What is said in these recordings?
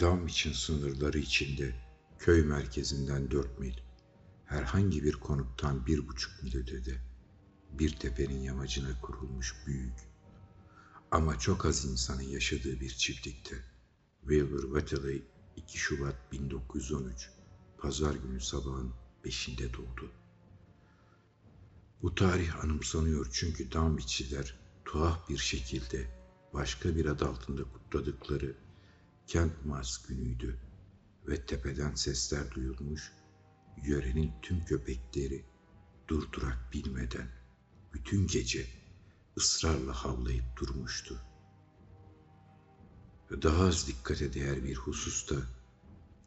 Damwich'in sınırları içinde köy merkezinden dört mil, herhangi bir konuttan bir buçuk mil ötede, bir tepenin yamacına kurulmuş büyük ama çok az insanın yaşadığı bir çiftlikte. Wilbur Wetterley 2 Şubat 1913 Pazar günü sabahın beşinde doğdu. Bu tarih anımsanıyor çünkü Damwich'liler tuhaf bir şekilde başka bir ad altında kutladıkları Kent Mars günüydü ve tepeden sesler duyulmuş, yörenin tüm köpekleri durdurak bilmeden bütün gece ısrarla havlayıp durmuştu. Daha az dikkate değer bir hususta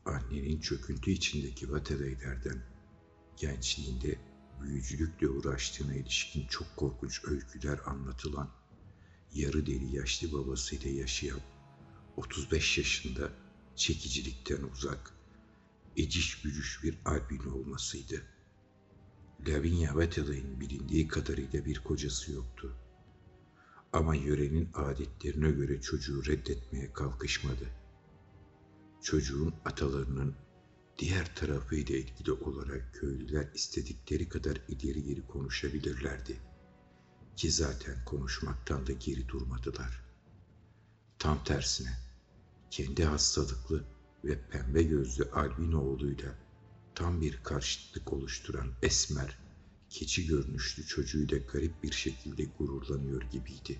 annenin çöküntü içindeki vatereylerden gençliğinde büyücülükle uğraştığına ilişkin çok korkunç öyküler anlatılan yarı deli yaşlı babasıyla yaşayan 35 yaşında çekicilikten uzak, eciş bücüş bir albino olmasıydı. Lavinia Wetterley'in bilindiği kadarıyla bir kocası yoktu. Ama yörenin adetlerine göre çocuğu reddetmeye kalkışmadı. Çocuğun atalarının diğer tarafıyla ilgili olarak köylüler istedikleri kadar ileri geri konuşabilirlerdi. Ki zaten konuşmaktan da geri durmadılar. Tam tersine kendi hastalıklı ve pembe gözlü albino oğluyla tam bir karşıtlık oluşturan esmer, keçi görünüşlü çocuğuyla garip bir şekilde gururlanıyor gibiydi.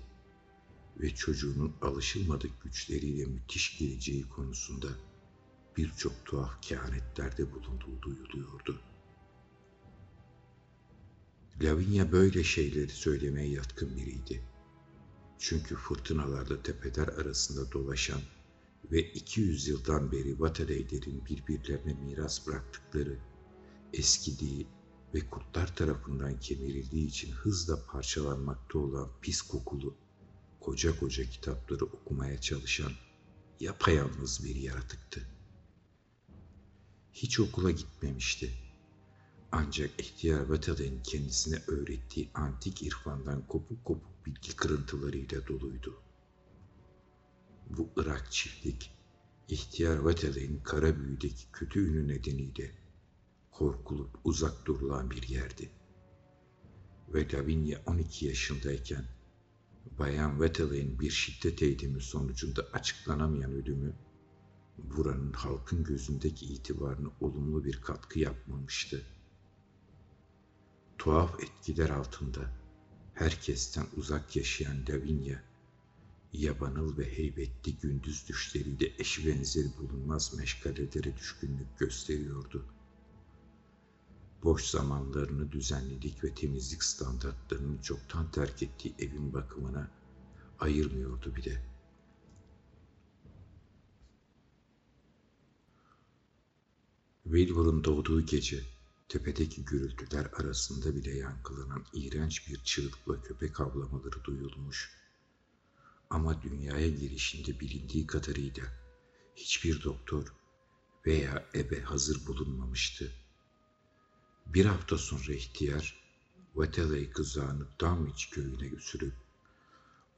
Ve çocuğunun alışılmadık güçleriyle müthiş geleceği konusunda birçok tuhaf kehanetlerde bulunduğu duyuluyordu. Lavinia böyle şeyleri söylemeye yatkın biriydi. Çünkü fırtınalarda tepeler arasında dolaşan ve 200 yıldan beri Waterley'lerin birbirlerine miras bıraktıkları, eskidiği ve kurtlar tarafından kemirildiği için hızla parçalanmakta olan pis kokulu, koca koca kitapları okumaya çalışan yapayalnız bir yaratıktı. Hiç okula gitmemişti. Ancak ihtiyar Waterley'in kendisine öğrettiği antik irfandan kopuk kopuk bilgi kırıntılarıyla doluydu. Bu Irak çiftlik, ihtiyar Vatele'nin kara büyüdeki kötü ünü nedeniyle korkulup uzak durulan bir yerdi. Ve Lavinia 12 yaşındayken Bayan Vettel'in bir şiddet eğitimi sonucunda açıklanamayan ölümü buranın halkın gözündeki itibarını olumlu bir katkı yapmamıştı. Tuhaf etkiler altında herkesten uzak yaşayan Lavinia yabanıl ve heybetli gündüz düşleriyle eş benzeri bulunmaz meşgalelere düşkünlük gösteriyordu. Boş zamanlarını düzenlilik ve temizlik standartlarını çoktan terk ettiği evin bakımına ayırmıyordu bile. Wilbur'un doğduğu gece tepedeki gürültüler arasında bile yankılanan iğrenç bir çığlıkla köpek avlamaları duyulmuş.'' Ama dünyaya girişinde bilindiği kadarıyla hiçbir doktor veya ebe hazır bulunmamıştı. Bir hafta sonra ihtiyar Wateley kızağını Dunwich köyüne götürüp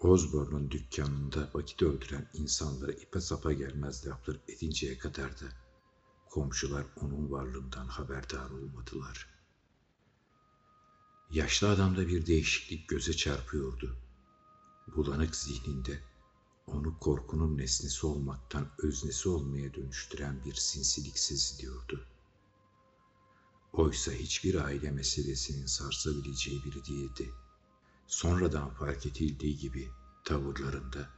Osborne'un dükkanında vakit öldüren insanlara ipe sapa gelmez laflar edinceye kadar da komşular onun varlığından haberdar olmadılar. Yaşlı adamda bir değişiklik göze çarpıyordu bulanık zihninde onu korkunun nesnesi olmaktan öznesi olmaya dönüştüren bir sinsilik seziliyordu. Oysa hiçbir aile meselesinin sarsabileceği biri değildi. Sonradan fark edildiği gibi tavırlarında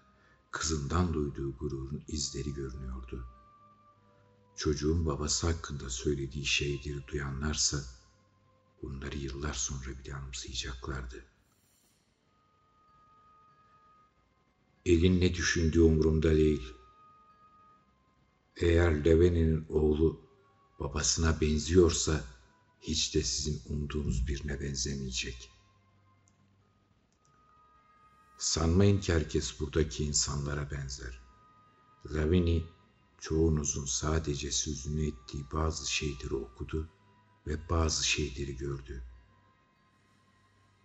kızından duyduğu gururun izleri görünüyordu. Çocuğun babası hakkında söylediği şeyleri duyanlarsa bunları yıllar sonra bile anımsayacaklardı.'' Elin ne düşündüğü umurumda değil. Eğer Leveni'nin oğlu babasına benziyorsa hiç de sizin umduğunuz birine benzemeyecek. Sanmayın ki herkes buradaki insanlara benzer. Lavini çoğunuzun sadece sözünü ettiği bazı şeyleri okudu ve bazı şeyleri gördü.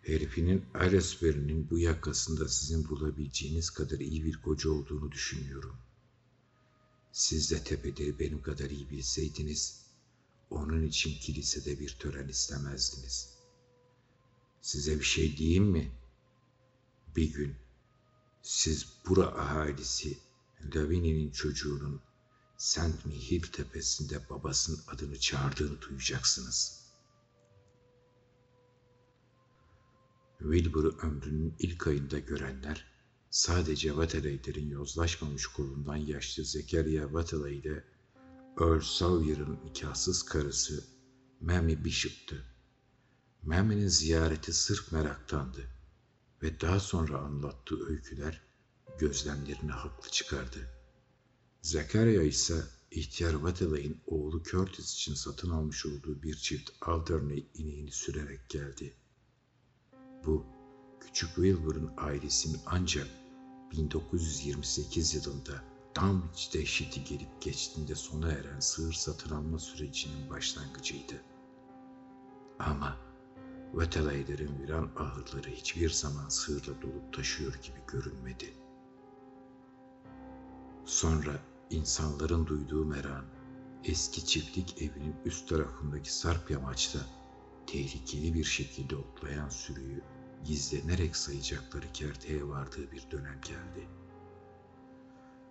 Herifinin Aylesbury'nin bu yakasında sizin bulabileceğiniz kadar iyi bir koca olduğunu düşünüyorum. Siz de tepede benim kadar iyi bilseydiniz, onun için kilisede bir tören istemezdiniz. Size bir şey diyeyim mi? Bir gün siz bura ahalisi Lavini'nin çocuğunun Saint Mihiel tepesinde babasının adını çağırdığını duyacaksınız. Wilbur'u ömrünün ilk ayında görenler sadece Waterley'lerin yozlaşmamış kolundan yaşlı Zekeriya Waterley ile Earl Sawyer'ın nikahsız karısı Mammy Bishop'tı. Mammy'nin ziyareti sırf meraktandı ve daha sonra anlattığı öyküler gözlemlerini haklı çıkardı. Zekeriya ise ihtiyar Waterley'in oğlu Curtis için satın almış olduğu bir çift Alderney ineğini sürerek geldi. Bu, küçük Wilbur'un ailesinin ancak 1928 yılında Dunwich dehşeti gelip geçtiğinde sona eren sığır satın alma sürecinin başlangıcıydı. Ama Veteleylerin viran ahırları hiçbir zaman sığırla dolup taşıyor gibi görünmedi. Sonra insanların duyduğu meran, eski çiftlik evinin üst tarafındaki sarp yamaçta tehlikeli bir şekilde otlayan sürüyü gizlenerek sayacakları kerteye vardığı bir dönem geldi.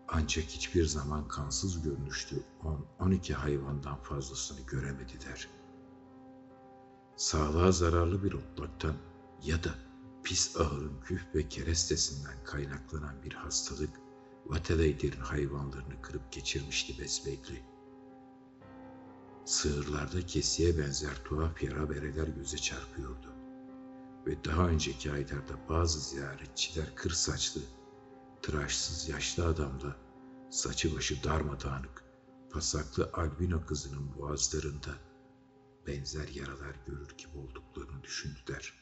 Ancak hiçbir zaman kansız görünüşlü 10-12 hayvandan fazlasını göremediler. Sağlığa zararlı bir otlaktan ya da pis ahırın küf ve kerestesinden kaynaklanan bir hastalık Vateleyder'in hayvanlarını kırıp geçirmişti besbekli. Sığırlarda kesiye benzer tuhaf yara bereler göze çarpıyordu. Ve daha önceki aylarda bazı ziyaretçiler kır saçlı, tıraşsız yaşlı adamla saçı başı darmadağınık, pasaklı albino kızının boğazlarında benzer yaralar görür gibi olduklarını düşündüler.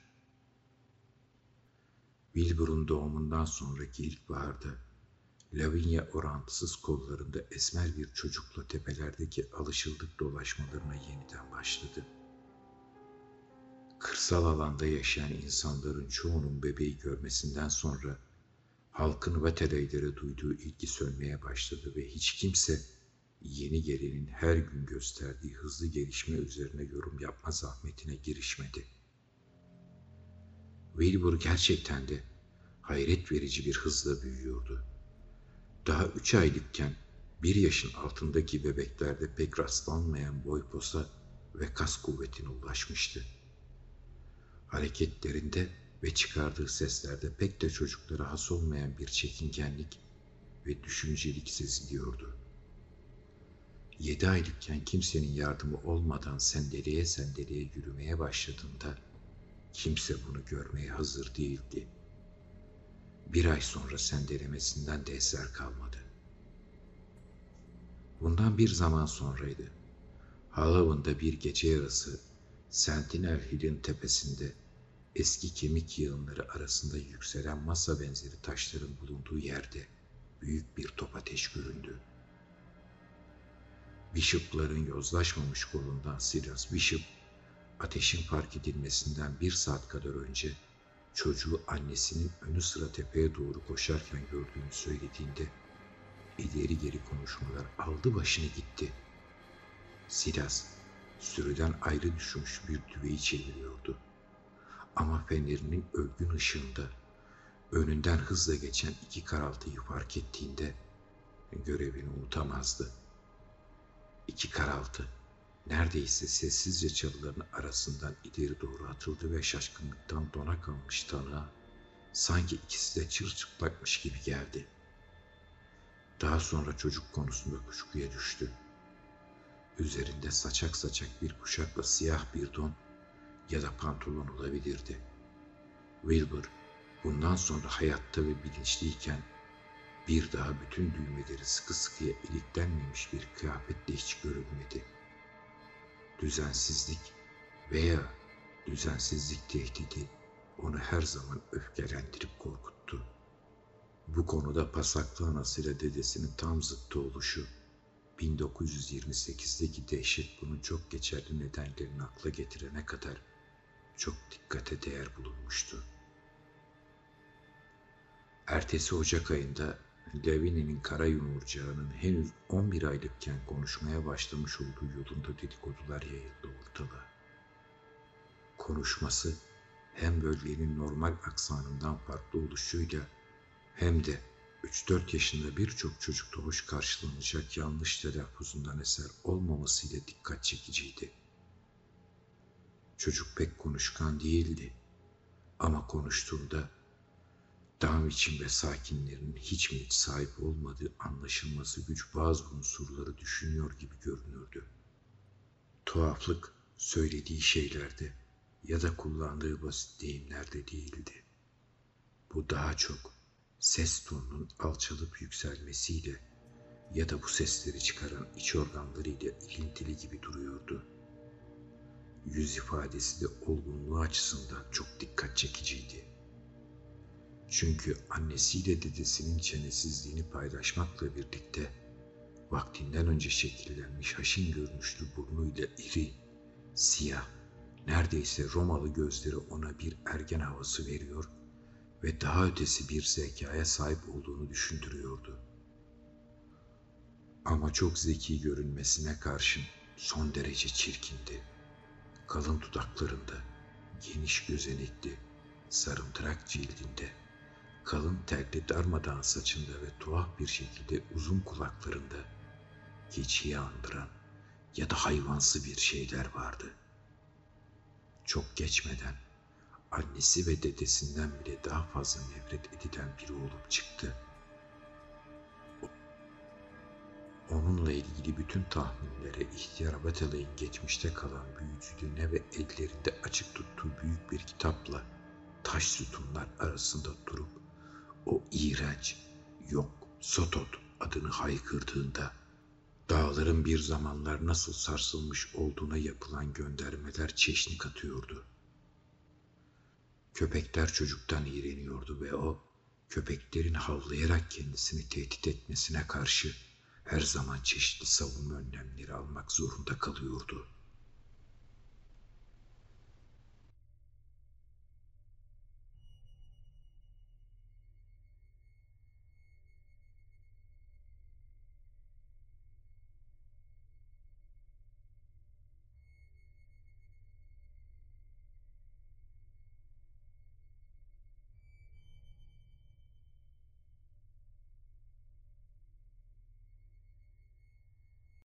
Wilbur'un doğumundan sonraki ilkbaharda Lavinia orantısız kollarında esmer bir çocukla tepelerdeki alışıldık dolaşmalarına yeniden başladı. Kırsal alanda yaşayan insanların çoğunun bebeği görmesinden sonra halkın vateleylere duyduğu ilgi sönmeye başladı ve hiç kimse yeni gelenin her gün gösterdiği hızlı gelişme üzerine yorum yapma zahmetine girişmedi. Wilbur gerçekten de hayret verici bir hızla büyüyordu. Daha üç aylıkken bir yaşın altındaki bebeklerde pek rastlanmayan boy posa ve kas kuvvetine ulaşmıştı. Hareketlerinde ve çıkardığı seslerde pek de çocuklara has olmayan bir çekingenlik ve düşüncelik seziliyordu. Yedi aylıkken kimsenin yardımı olmadan sendeleye sendeleye yürümeye başladığında kimse bunu görmeye hazır değildi. Bir ay sonra sendelemesinden de eser kalmadı. Bundan bir zaman sonraydı. Halloween'da bir gece yarısı Sentinel Hill'in tepesinde eski kemik yığınları arasında yükselen masa benzeri taşların bulunduğu yerde büyük bir top ateş göründü. Bishop'ların yozlaşmamış kolundan Silas Bishop, ateşin fark edilmesinden bir saat kadar önce çocuğu annesinin önü sıra tepeye doğru koşarken gördüğünü söylediğinde ileri geri konuşmalar aldı başını gitti. Silas sürüden ayrı düşmüş bir düveyi çeviriyordu. Ama fenerinin ölgün ışığında önünden hızla geçen iki karaltıyı fark ettiğinde görevini unutamazdı. İki karaltı neredeyse sessizce çalıların arasından ileri doğru atıldı ve şaşkınlıktan dona kalmış tanığa sanki ikisi de çırçıplakmış gibi geldi. Daha sonra çocuk konusunda kuşkuya düştü. Üzerinde saçak saçak bir kuşakla siyah bir don ya da pantolon olabilirdi. Wilbur bundan sonra hayatta ve bilinçliyken bir daha bütün düğmeleri sıkı sıkıya iliklenmemiş bir kıyafetle hiç görülmedi. Düzensizlik veya düzensizlik tehdidi onu her zaman öfkelendirip korkuttu. Bu konuda pasaklı anasıyla dedesinin tam zıttı oluşu 1928'deki dehşet bunun çok geçerli nedenlerini akla getirene kadar çok dikkate değer bulunmuştu. Ertesi Ocak ayında Lavini'nin kara yumurcağının henüz 11 aylıkken konuşmaya başlamış olduğu yolunda dedikodular yayıldı ortalığa. Konuşması hem bölgenin normal aksanından farklı oluşuyla hem de 3-4 yaşında birçok çocukta hoş karşılanacak yanlış telaffuzundan eser olmamasıyla dikkat çekiciydi. Çocuk pek konuşkan değildi ama konuştuğunda Dağ için ve sakinlerin hiç mi hiç sahip olmadığı anlaşılması güç bazı unsurları düşünüyor gibi görünürdü. Tuhaflık söylediği şeylerde ya da kullandığı basit deyimlerde değildi. Bu daha çok ses tonunun alçalıp yükselmesiyle ya da bu sesleri çıkaran iç organlarıyla ilintili gibi duruyordu. Yüz ifadesi de olgunluğu açısından çok dikkat çekiciydi. Çünkü annesiyle dedesinin çenesizliğini paylaşmakla birlikte vaktinden önce şekillenmiş haşin görünüşlü burnuyla iri, siyah, neredeyse Romalı gözleri ona bir ergen havası veriyor ve daha ötesi bir zekaya sahip olduğunu düşündürüyordu. Ama çok zeki görünmesine karşın son derece çirkindi. Kalın dudaklarında, geniş gözenekli, sarımtırak cildinde, kalın telli darmadan saçında ve tuhaf bir şekilde uzun kulaklarında keçiyi andıran ya da hayvansı bir şeyler vardı. Çok geçmeden annesi ve dedesinden bile daha fazla nefret edilen biri olup çıktı. Onunla ilgili bütün tahminlere ihtiyar Batalay'ın geçmişte kalan büyücülüğüne ve ellerinde açık tuttuğu büyük bir kitapla taş sütunlar arasında durup o iğrenç, yok, Sotot adını haykırdığında dağların bir zamanlar nasıl sarsılmış olduğuna yapılan göndermeler çeşnik atıyordu. Köpekler çocuktan iğreniyordu ve o köpeklerin havlayarak kendisini tehdit etmesine karşı her zaman çeşitli savunma önlemleri almak zorunda kalıyordu.''